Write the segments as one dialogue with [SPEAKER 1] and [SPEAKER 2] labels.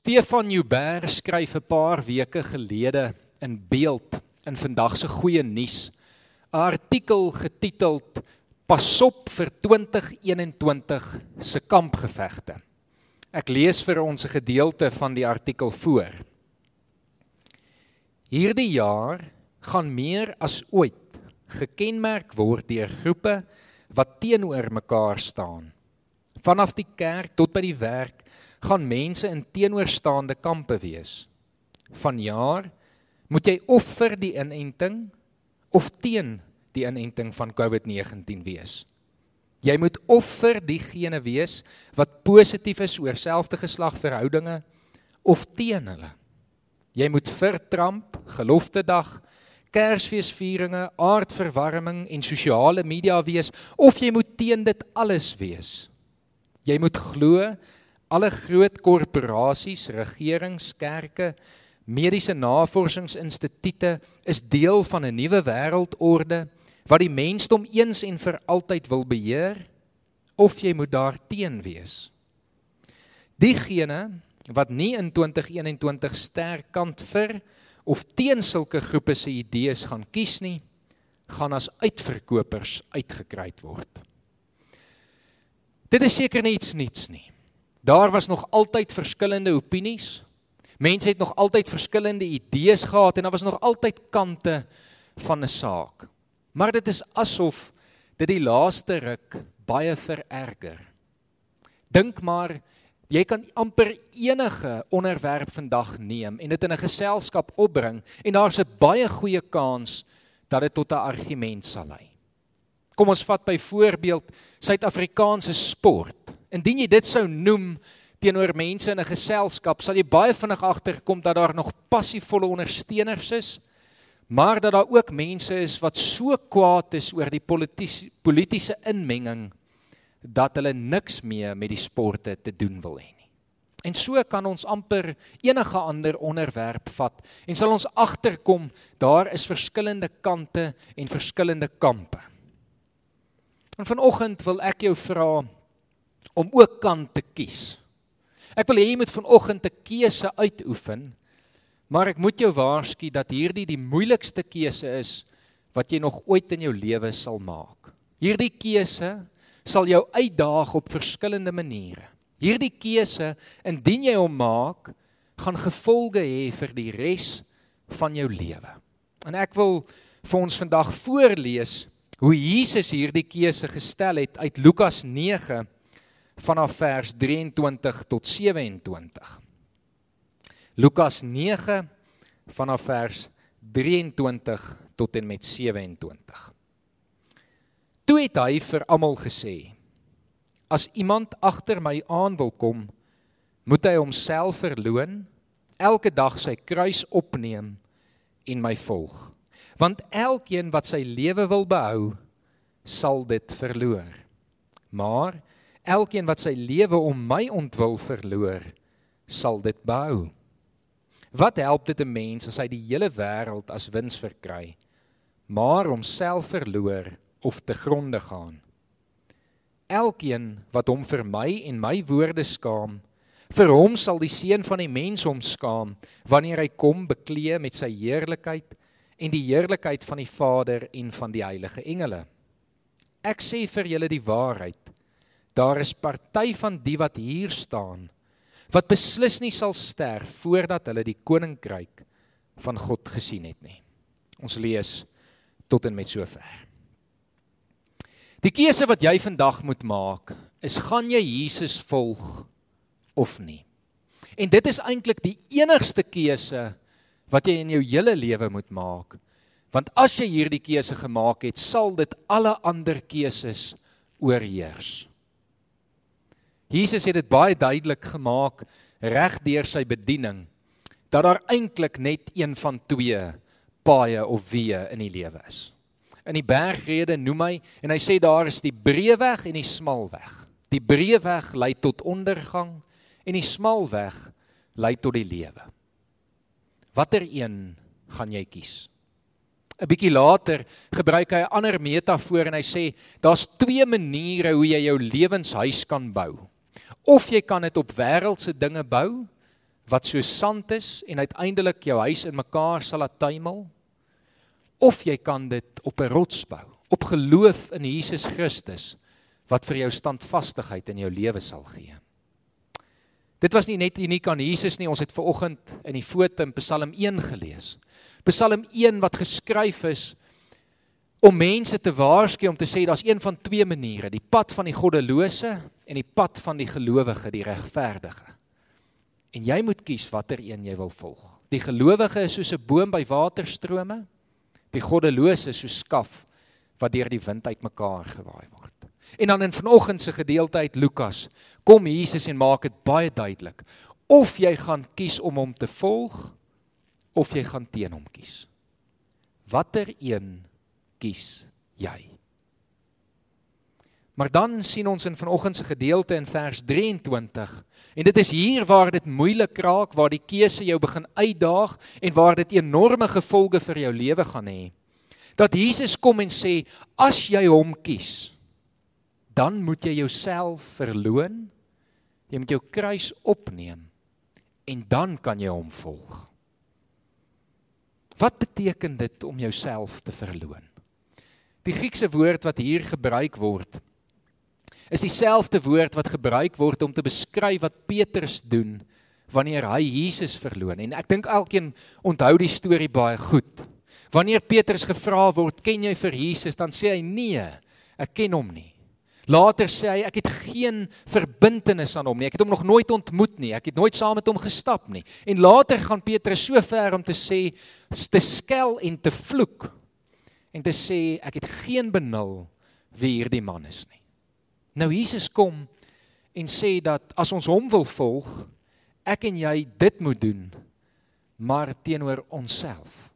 [SPEAKER 1] Stefan Joubert skryf 'n paar weke gelede in Beeld in vandag se goeie nuus 'n artikel getiteld Pasop vir 2021 se kampgevegte. Ek lees vir ons 'n gedeelte van die artikel voor. Hierdie jaar gaan meer as ooit gekenmerk word deur groepe wat teenoor mekaar staan. Vanaf die kerk tot by die werk gaan mense in teenoorstaande kampe wees. Vanjaar moet jy of vir die inenting of teen die inenting van COVID-19 wees. Jy moet of vir diegene wees wat positief is oor selfde geslagverhoudinge of teen hulle. Jy moet vir Trump, geloftedag, Kersfeesvieringe, aardverwarming en sosiale media wees of jy moet teen dit alles wees. Jy moet glo alle groot korporasies, regerings, kerke, mediese navorsingsinstitute is deel van 'n nuwe wêreldorde wat die mensdom eens en vir altyd wil beheer of jy moet daarteen wees. Diegene wat nie in 2021 sterk kant vir of teen sulke groepe se idees gaan kies nie, gaan as uitverkopers uitgekry word. Dit is seker niets niets nie. Daar was nog altyd verskillende opinies. Mense het nog altyd verskillende idees gehad en daar was nog altyd kante van 'n saak. Maar dit is asof dit die laaste ruk baie vererger. Dink maar, jy kan amper enige onderwerp vandag neem en dit in 'n geselskap opbring en daar's 'n baie goeie kans dat dit tot 'n argument sal lei. Kom ons vat byvoorbeeld Suid-Afrikaanse sport. Indien jy dit sou noem teenoor mense in 'n geselskap, sal jy baie vinnig agterkom dat daar nog passievolle ondersteuners is, maar dat daar ook mense is wat so kwaad is oor die politiese politieke inmenging dat hulle niks meer met die sporte te doen wil hê nie. En so kan ons amper enige ander onderwerp vat en sal ons agterkom daar is verskillende kante en verskillende kampe. En vanoggend wil ek jou vra om ook kant te kies. Ek wil hê jy moet vanoggend 'n keuse uitoefen, maar ek moet jou waarsku dat hierdie die moeilikste keuse is wat jy nog ooit in jou lewe sal maak. Hierdie keuse sal jou uitdaag op verskillende maniere. Hierdie keuse, indien jy hom maak, gaan gevolge hê vir die res van jou lewe. En ek wil vir ons vandag voorlees hoe Jesus hierdie keuse gestel het uit Lukas vanaf vers 23 tot 27. Lukas 9 vanaf vers 23 tot en met 27. Toe het hy vir almal gesê: As iemand agter my aan wil kom, moet hy homself verloën, elke dag sy kruis opneem en my volg. Want elkeen wat sy lewe wil behou, sal dit verloor. Maar Elkeen wat sy lewe om my ontwil verloor, sal dit behou. Wat help dit 'n mens as hy die hele wêreld as wins verkry, maar homself verloor of te gronde gaan? Elkeen wat hom vir my en my woorde skaam, vir hom sal die seun van die mens hom skaam wanneer hy kom bekleë met sy heerlikheid en die heerlikheid van die Vader en van die heilige engele. Ek sê vir julle die waarheid, Daar is party van die wat hier staan wat beslis nie sal sterf voordat hulle die koninkryk van God gesien het nie. Ons lees tot en met sover. Die keuse wat jy vandag moet maak is gaan jy Jesus volg of nie. En dit is eintlik die enigste keuse wat jy in jou hele lewe moet maak. Want as jy hierdie keuse gemaak het, sal dit alle ander keuses oorheers. Jesus het dit baie duidelik gemaak reg deur sy bediening dat daar eintlik net een van twee paaie of weë in die lewe is. In die bergrede noem hy en hy sê daar is die breë weg en die smal weg. Die breë weg lei tot ondergang en die smal weg lei tot die lewe. Watter een gaan jy kies? 'n Bietjie later gebruik hy 'n ander metafoor en hy sê daar's twee maniere hoe jy jou lewenshuis kan bou. Of jy kan dit op wêreldse dinge bou wat so sand is en uiteindelik jou huis in mekaar sal laat tuimel of jy kan dit op 'n rots bou op geloof in Jesus Christus wat vir jou standvastigheid in jou lewe sal gee. Dit was nie net uniek aan Jesus nie, ons het ver oggend in die foto in Psalm 1 gelees. Psalm 1 wat geskryf is om mense te waarsku om te sê daar's een van twee maniere, die pad van die goddelose en die pad van die gelowige, die regverdige. En jy moet kies watter een jy wil volg. Die gelowige is soos 'n boom by waterstrome, die goddelose soos skaf wat deur die wind uitmekaar gewaai word. En dan in vanoggend se gedeelte uit Lukas kom Jesus en maak dit baie duidelik of jy gaan kies om hom te volg of jy gaan teen hom kies. Watter een kies jy? Maar dan sien ons in vanoggend se gedeelte in vers 23 en dit is hier waar dit moeilik raak, waar die keuse jou begin uitdaag en waar dit enorme gevolge vir jou lewe gaan hê. Dat Jesus kom en sê as jy hom kies, dan moet jy jouself verloon. Jy moet jou kruis opneem en dan kan jy hom volg. Wat beteken dit om jouself te verloon? Die Griekse woord wat hier gebruik word is dieselfde woord wat gebruik word om te beskryf wat Petrus doen wanneer hy Jesus verloon. En ek dink elkeen onthou die storie baie goed. Wanneer Petrus gevra word, "Ken jy vir Jesus?" dan sê hy, "Nee, ek ken hom nie." Later sê hy, "Ek het geen verbintenis aan hom nie. Ek het hom nog nooit ontmoet nie. Ek het nooit saam met hom gestap nie." En later gaan Petrus so ver om te sê, te skel en te vloek en te sê ek het geen benul wie hierdie man is nie. Nou Jesus kom en sê dat as ons hom wil volg, ek en jy dit moet doen, maar teenoor onsself.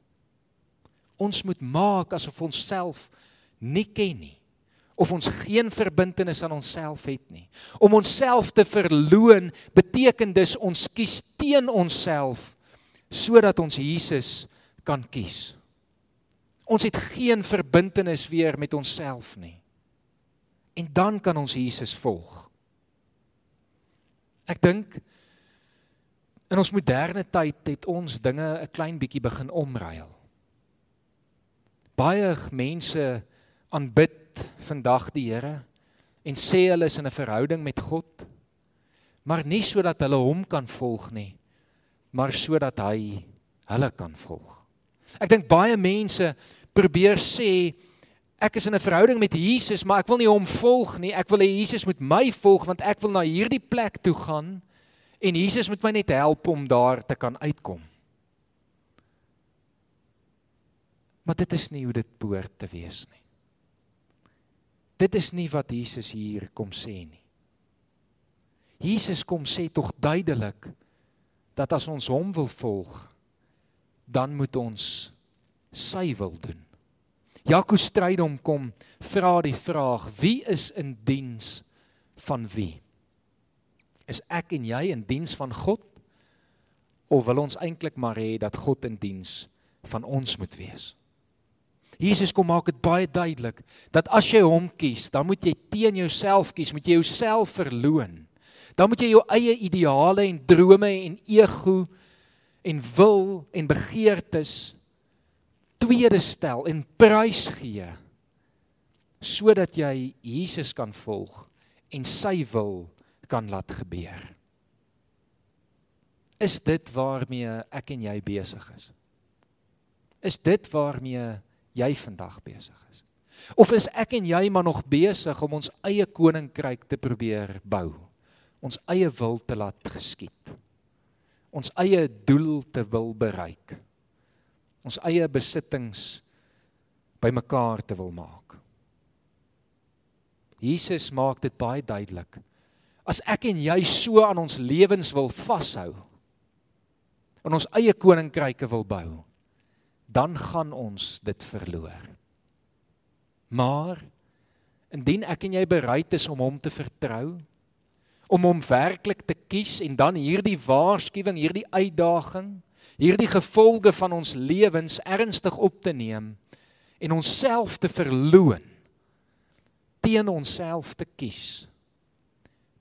[SPEAKER 1] Ons moet maak asof ons self nie ken nie of ons geen verbintenis aan onsself het nie. Om onsself te verloon beteken dus ons kies teen onsself sodat ons Jesus kan kies. Ons het geen verbintenis weer met onsself nie. En dan kan ons Jesus volg. Ek dink in ons moderne tyd het ons dinge 'n klein bietjie begin omruil. Baie mense aanbid vandag die Here en sê hulle is in 'n verhouding met God, maar nie sodat hulle hom kan volg nie, maar sodat hy hulle kan volg. Ek dink baie mense probeer sê ek is in 'n verhouding met Jesus, maar ek wil nie hom volg nie. Ek wil hê Jesus moet my volg want ek wil na hierdie plek toe gaan en Jesus moet my net help om daar te kan uitkom. Maar dit is nie hoe dit behoort te wees nie. Dit is nie wat Jesus hier kom sê nie. Jesus kom sê tog duidelik dat as ons hom wil volg, dan moet ons sy wil doen. Jakob Strydom kom vra die vraag: Wie is in diens van wie? Is ek en jy in diens van God of wil ons eintlik maar hê dat God in diens van ons moet wees? Jesus kom maak dit baie duidelik dat as jy hom kies, dan moet jy teen jouself kies, moet jy jouself verloon. Dan moet jy jou eie ideale en drome en ego en wil en begeertes tweede stel en prys gee sodat jy Jesus kan volg en sy wil kan laat gebeur. Is dit waarmee ek en jy besig is? Is dit waarmee jy vandag besig is? Of is ek en jy maar nog besig om ons eie koninkryk te probeer bou? Ons eie wil te laat geskied? ons eie doel te wil bereik. Ons eie besittings bymekaar te wil maak. Jesus maak dit baie duidelik. As ek en jy so aan ons lewens wil vashou en ons eie koninkryke wil bou, dan gaan ons dit verloor. Maar indien ek en jy bereid is om hom te vertrou, om hom werklik te kies en dan hierdie waarskuwing, hierdie uitdaging, hierdie gevolge van ons lewens ernstig op te neem en onsself te verloon teen onsself te kies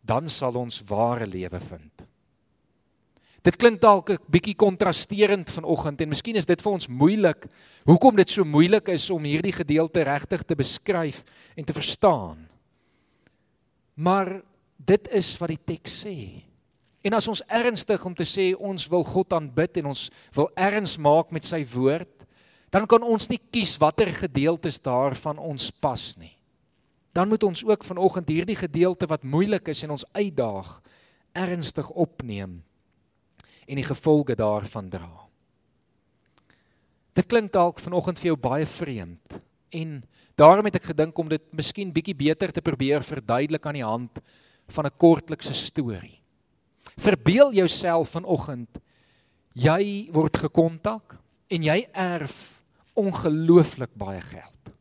[SPEAKER 1] dan sal ons ware lewe vind Dit klink dalk 'n bietjie kontrasterend vanoggend en miskien is dit vir ons moeilik. Hoekom dit so moeilik is om hierdie gedeelte regtig te beskryf en te verstaan. Maar dit is wat die teks sê. En as ons ernstig om te sê ons wil God aanbid en ons wil erns maak met sy woord, dan kan ons nie kies watter gedeeltes daarvan ons pas nie. Dan moet ons ook vanoggend hierdie gedeelte wat moeilik is en ons uitdaag ernstig opneem en die gevolge daarvan dra. Dit klink dalk vanoggend vir jou baie vreemd en daarom het ek gedink om dit miskien bietjie beter te probeer verduidelik aan die hand van 'n kortlikse storie. Verbeel jouself vanoggend jy word gekontak en jy erf ongelooflik baie geld.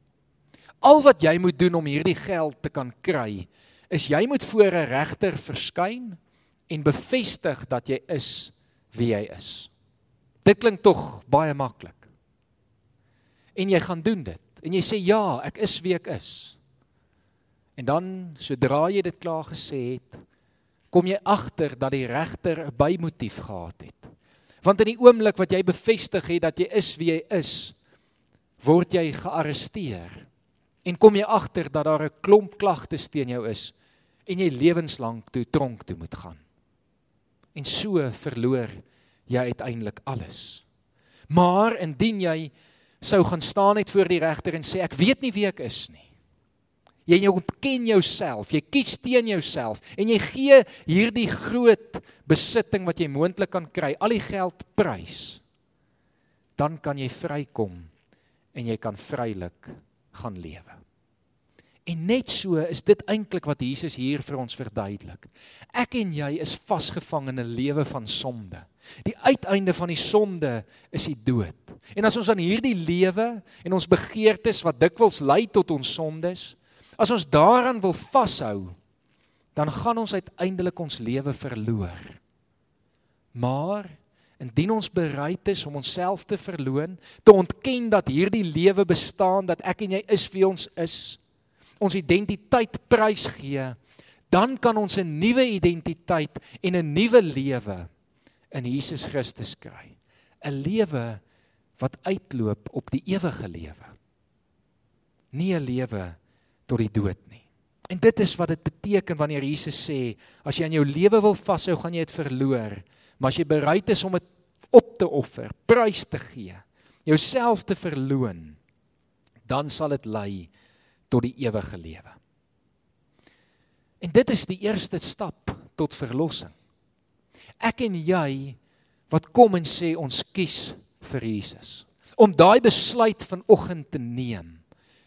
[SPEAKER 1] Al wat jy moet doen om hierdie geld te kan kry, is jy moet voor 'n regter verskyn en bevestig dat jy is wie jy is. Dit klink tog baie maklik. En jy gaan doen dit en jy sê ja, ek is wie ek is. En dan sodra jy dit klaar gesê het, kom jy agter dat die regter 'n bymotief gehad het. Want in die oomblik wat jy bevestig het dat jy is wie jy is, word jy gearresteer. En kom jy agter dat daar 'n klomp klagtes teen jou is en jy lewenslank toe tronk toe moet gaan. En so verloor jy uiteindelik alles. Maar indien jy sou gaan staan net voor die regter en sê ek weet nie wie ek is nie. Jy jy ontken jouself, jy kies teen jouself en jy gee hierdie groot besitting wat jy moontlik kan kry, al die geld prys. Dan kan jy vrykom en jy kan vrylik gaan lewe. En net so is dit eintlik wat Jesus hier vir ons verduidelik. Ek en jy is vasgevang in 'n lewe van sonde. Die uiteinde van die sonde is die dood. En as ons aan hierdie lewe en ons begeertes wat dikwels lei tot ons sondes, As ons daaraan wil vashou, dan gaan ons uiteindelik ons lewe verloor. Maar indien ons bereid is om onsself te verloon, te ontken dat hierdie lewe bestaan, dat ek en jy is wie ons is, ons identiteit prysgee, dan kan ons 'n nuwe identiteit en 'n nuwe lewe in Jesus Christus kry. 'n Lewe wat uitloop op die ewige lewe. Nie 'n lewe tot die dood nie. En dit is wat dit beteken wanneer Jesus sê, as jy aan jou lewe wil vashou, gaan jy dit verloor, maar as jy bereid is om dit op te offer, prys te gee, jouself te verloon, dan sal dit lei tot die ewige lewe. En dit is die eerste stap tot verlossing. Ek en jy wat kom en sê ons kies vir Jesus. Om daai besluit vanoggend te neem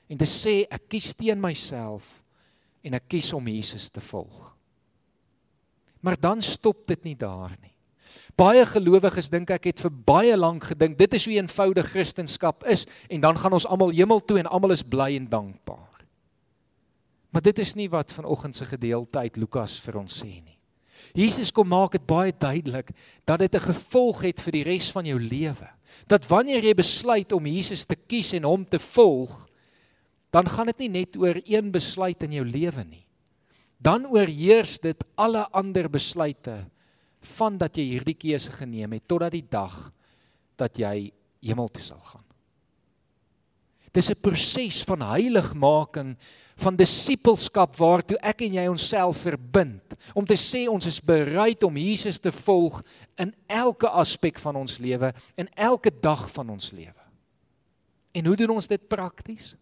[SPEAKER 1] en te sê ek kies teen myself en ek kies om Jesus te volg. Maar dan stop dit nie daar nie. Baie gelowiges dink ek het vir baie lank gedink dit is hoe eenvoudig Christendom is en dan gaan ons almal hemel toe en almal is bly en dankbaar. Maar dit is nie wat vanoggend se gedeelte uit Lukas vir ons sê nie. Jesus kom maak dit baie duidelik dat dit 'n gevolg het vir die res van jou lewe. Dat wanneer jy besluit om Jesus te kies en hom te volg, dan gaan dit nie net oor een besluit in jou lewe nie. Dan oorheers dit alle ander besluite van dat jy hierdie keuse geneem het totdat die dag dat jy hemel toe sal gaan. Dis 'n proses van heiligmaking van disippelskap waartoe ek en jy onsself verbind om te sê ons is bereid om Jesus te volg in elke aspek van ons lewe en elke dag van ons lewe. En hoe doen ons dit prakties?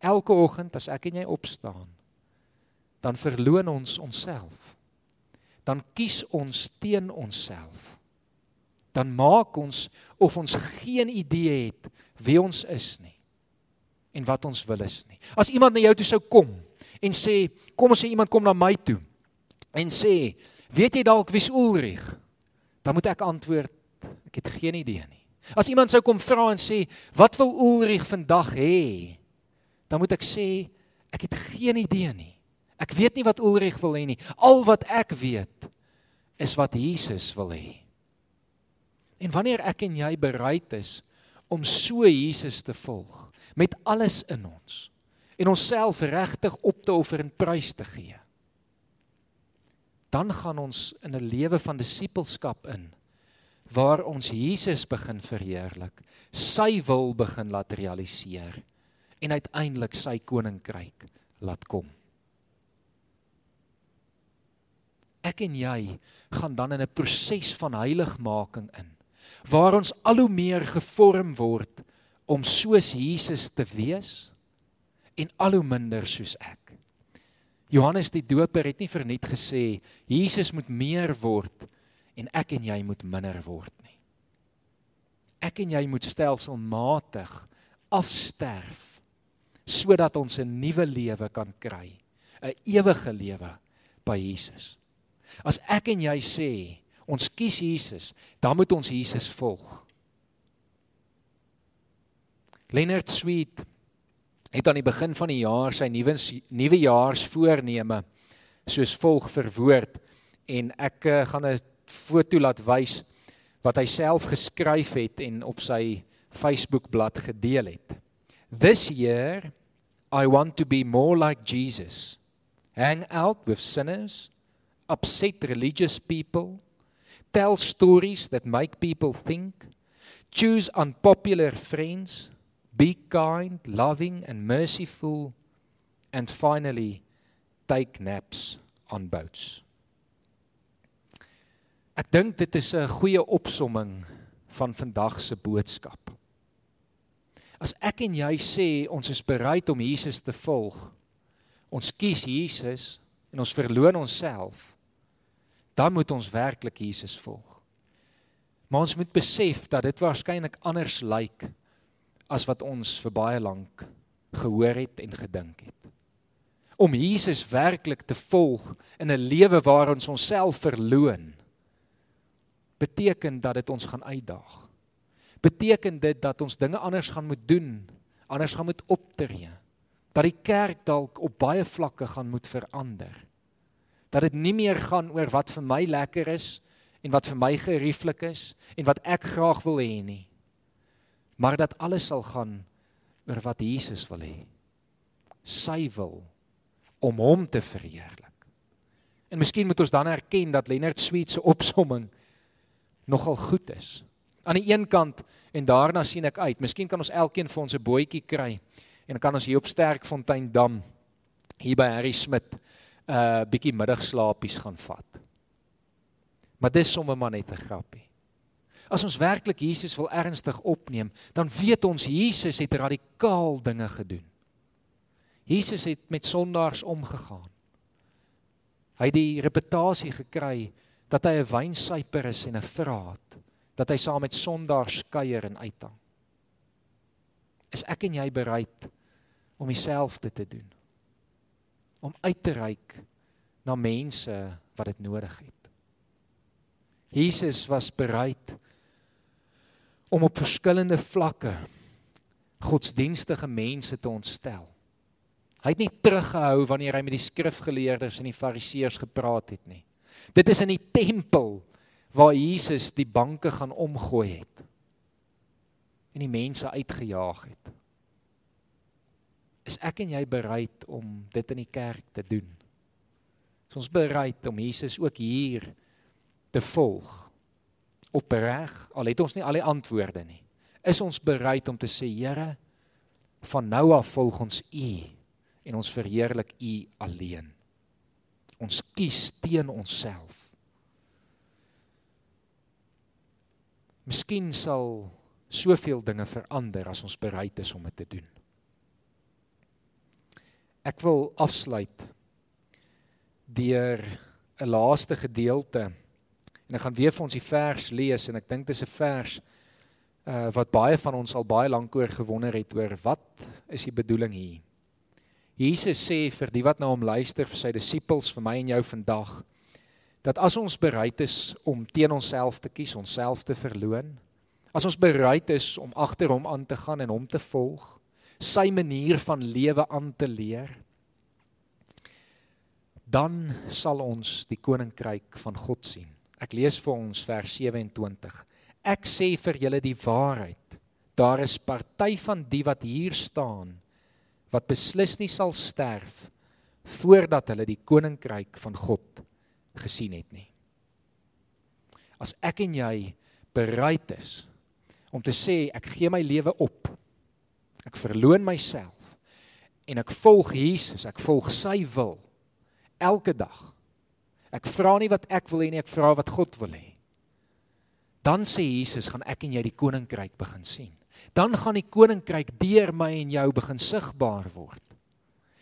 [SPEAKER 1] Elke oggend as ek en jy opstaan, dan verloon ons onsself. Dan kies ons teen onsself. Dan maak ons of ons geen idee het wie ons is nie en wat ons wil is nie. As iemand na jou toe sou kom en sê, kom ons sê iemand kom na my toe en sê, weet jy dalk wie's Ulrich? Dan moet ek antwoord, ek het geen idee nie. As iemand sou kom vra en sê, wat wil Ulrich vandag hê? Dan moet ek sê ek het geen idee nie. Ek weet nie wat Ulrich wil hê nie. Al wat ek weet is wat Jesus wil hê. En wanneer ek en jy bereid is om so Jesus te volg met alles in ons en onsself regtig op te offer en prys te gee, dan gaan ons in 'n lewe van disippelskap in waar ons Jesus begin verheerlik, sy wil begin laat realiseer en uiteindelik sy koninkryk laat kom. Ek en jy gaan dan in 'n proses van heiligmaking in waar ons al hoe meer gevorm word om soos Jesus te wees en al hoe minder soos ek. Johannes die Doper het nie verniet gesê Jesus moet meer word en ek en jy moet minder word nie. Ek en jy moet stelselmatig afsterf sodat ons 'n nuwe lewe kan kry, 'n ewige lewe by Jesus. As ek en jy sê ons kies Jesus, dan moet ons Jesus volg. Leonard Sweet het aan die begin van die jaar sy nuwe nuwejaarsvoorneme soos volg verwoord en ek uh, gaan 'n foto laat wys wat hy self geskryf het en op sy Facebook bladsy gedeel het. This year I want to be more like Jesus. Hang out with sinners, upset religious people, tell stories that make people think, choose unpopular friends, be kind, loving and merciful, and finally take naps on boats. Ek dink dit is 'n goeie opsomming van vandag se boodskap. As ek en jy sê ons is bereid om Jesus te volg, ons kies Jesus en ons verloon onsself, dan moet ons werklik Jesus volg. Maar ons moet besef dat dit waarskynlik anders lyk as wat ons vir baie lank gehoor het en gedink het. Om Jesus werklik te volg in 'n lewe waar ons onsself verloon, beteken dat dit ons gaan uitdaag beteken dit dat ons dinge anders gaan moet doen, anders gaan moet optree. Dat die kerk dalk op baie vlakke gaan moet verander. Dat dit nie meer gaan oor wat vir my lekker is en wat vir my gerieflik is en wat ek graag wil hê nie. Maar dat alles sal gaan oor wat Jesus wil hê. Sy wil om hom te verheerlik. En miskien moet ons dan erken dat Leonard Sweet se opsomming nogal goed is aan die een kant en daarna sien ek uit. Miskien kan ons elkeen vir ons 'n bootjie kry en kan ons hier op Sterkfontein dam hier by Harry Smit 'n uh, bietjie middagslaapies gaan vat. Maar dis sommer maar net 'n grappie. As ons werklik Jesus wil ernstig opneem, dan weet ons Jesus het radikaal dinge gedoen. Jesus het met sondaars omgegaan. Hy het die reputasie gekry dat hy 'n wynsuiper is en 'n vraat dat hy saam met sondaars kuier en uithang. Is ek en jy bereid om dieselfde te doen? Om uit te reik na mense wat dit nodig het. Jesus was bereid om op verskillende vlakke godsdienstige mense te ontstel. Hy het nie teruggehou wanneer hy met die skrifgeleerdes en die fariseërs gepraat het nie. Dit is in die tempel waar Jesus die banke gaan omgooi het en die mense uitgejaag het. Is ek en jy bereid om dit in die kerk te doen? Is ons bereid om Jesus ook hier te volg? Opreg, al het ons nie al die antwoorde nie. Is ons bereid om te sê Here, van nou af volg ons U en ons verheerlik U alleen. Ons kies teen onsself. Miskien sal soveel dinge verander as ons bereid is om dit te doen. Ek wil afsluit deur 'n laaste gedeelte en ek gaan weer vir ons die vers lees en ek dink dit is 'n vers uh wat baie van ons al baie lank oor gewonder het oor wat is die bedoeling hier. Jesus sê vir die wat na hom luister vir sy disippels vir my en jou vandag dat as ons bereid is om teen onsself te kies, onsself te verloon, as ons bereid is om agter hom aan te gaan en hom te volg, sy manier van lewe aan te leer, dan sal ons die koninkryk van God sien. Ek lees vir ons vers 27. Ek sê vir julle die waarheid. Daar is party van die wat hier staan wat beslis nie sal sterf voordat hulle die koninkryk van God gesien het nie. As ek en jy bereid is om te sê ek gee my lewe op. Ek verloon myself en ek volg Jesus, ek volg sy wil elke dag. Ek vra nie wat ek wil hê nie, ek vra wat God wil hê. Dan sê Jesus, gaan ek en jy die koninkryk begin sien. Dan gaan die koninkryk deur my en jou begin sigbaar word.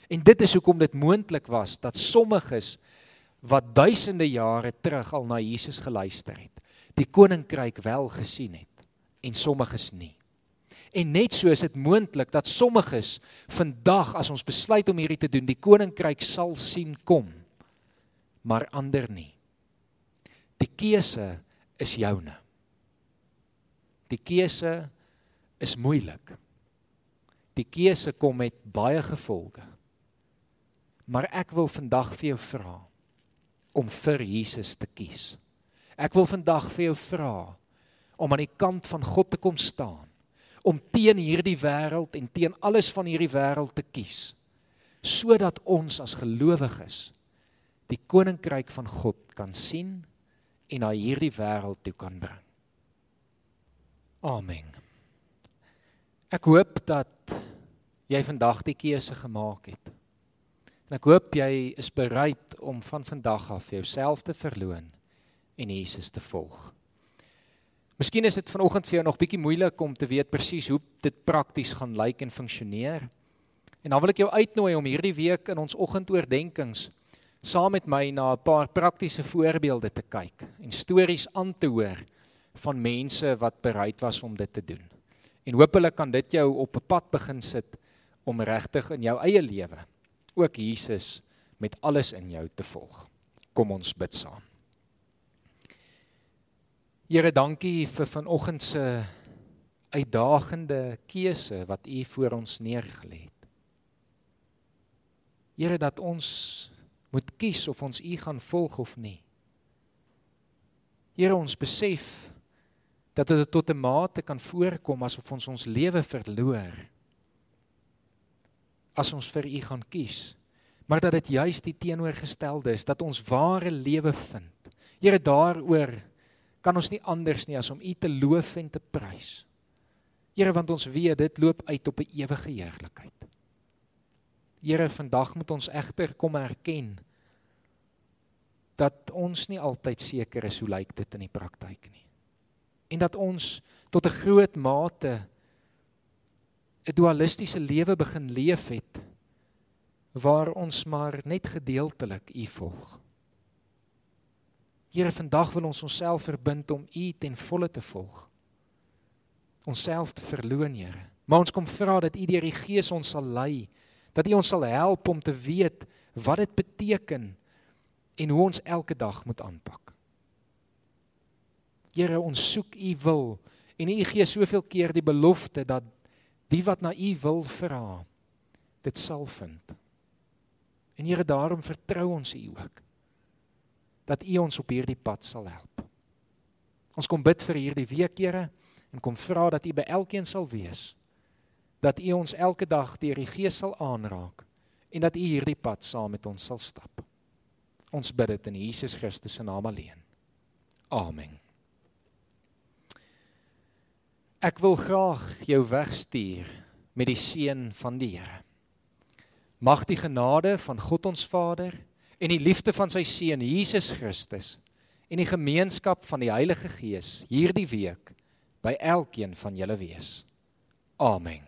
[SPEAKER 1] En dit is hoekom dit moontlik was dat sommiges wat duisende jare terug al na Jesus geluister het, die koninkryk wel gesien het en sommiges nie. En net so is dit moontlik dat sommiges vandag as ons besluit om hierdie te doen, die koninkryk sal sien kom, maar ander nie. Die keuse is joune. Die keuse is moeilik. Die keuse kom met baie gevolge. Maar ek wil vandag vir jou vra om vir Jesus te kies. Ek wil vandag vir jou vra om aan die kant van God te kom staan, om teen hierdie wêreld en teen alles van hierdie wêreld te kies, sodat ons as gelowiges die koninkryk van God kan sien en na hierdie wêreld toe kan bring. Amen. Ek hoop dat jy vandag die keuse gemaak het. En ek hoop jy is bereid om van vandag af jouself te verloon en Jesus te volg. Miskien is dit vanoggend vir jou nog bietjie moeilik om te weet presies hoe dit prakties gaan lyk en funksioneer. En dan wil ek jou uitnooi om hierdie week in ons oggendoordenkings saam met my na 'n paar praktiese voorbeelde te kyk en stories aan te hoor van mense wat bereid was om dit te doen. En hopelik kan dit jou op 'n pad begin sit om regtig in jou eie lewe ook Jesus met alles in jou te volg. Kom ons bid saam. Here, dankie vir vanoggend se uitdagende keuse wat U voor ons neergelê het. Here, dat ons moet kies of ons U gaan volg of nie. Here, ons besef dat dit tot 'n mate kan voorkom asof ons ons lewe verloor as ons vir U gaan kies, maar dat dit juis die teenoorgestelde is dat ons ware lewe vind. Here daaroor kan ons nie anders nie as om U te loof en te prys. Here want ons weet dit loop uit op 'n ewige heerlikheid. Here vandag moet ons egter kom erken dat ons nie altyd seker is hoe lyk dit in die praktyk nie. En dat ons tot 'n groot mate 'n dualistiese lewe begin leef het waar ons maar net gedeeltelik U volg. Here, vandag wil ons onsself verbind om U ten volle te volg. Onsself te verloon, Here. Maar ons kom vra dat U deur die Gees ons sal lei, dat U ons sal help om te weet wat dit beteken en hoe ons elke dag moet aanpak. Here, ons soek U wil en U gee soveel keer die belofte dat die wat na U wil vra, dit sal vind. En Here, daarom vertrou ons U ook dat U ons op hierdie pad sal help. Ons kom bid vir hierdie week, Here, en kom vra dat U by elkeen sal wees. Dat U ons elke dag deur die Gees sal aanraak en dat U hierdie pad saam met ons sal stap. Ons bid dit in Jesus Christus se naam alleen. Amen. Ek wil graag jou wegstuur met die seën van die Here. Mag die genade van God ons Vader en die liefde van sy seun Jesus Christus en die gemeenskap van die Heilige Gees hierdie week by elkeen van julle wees. Amen.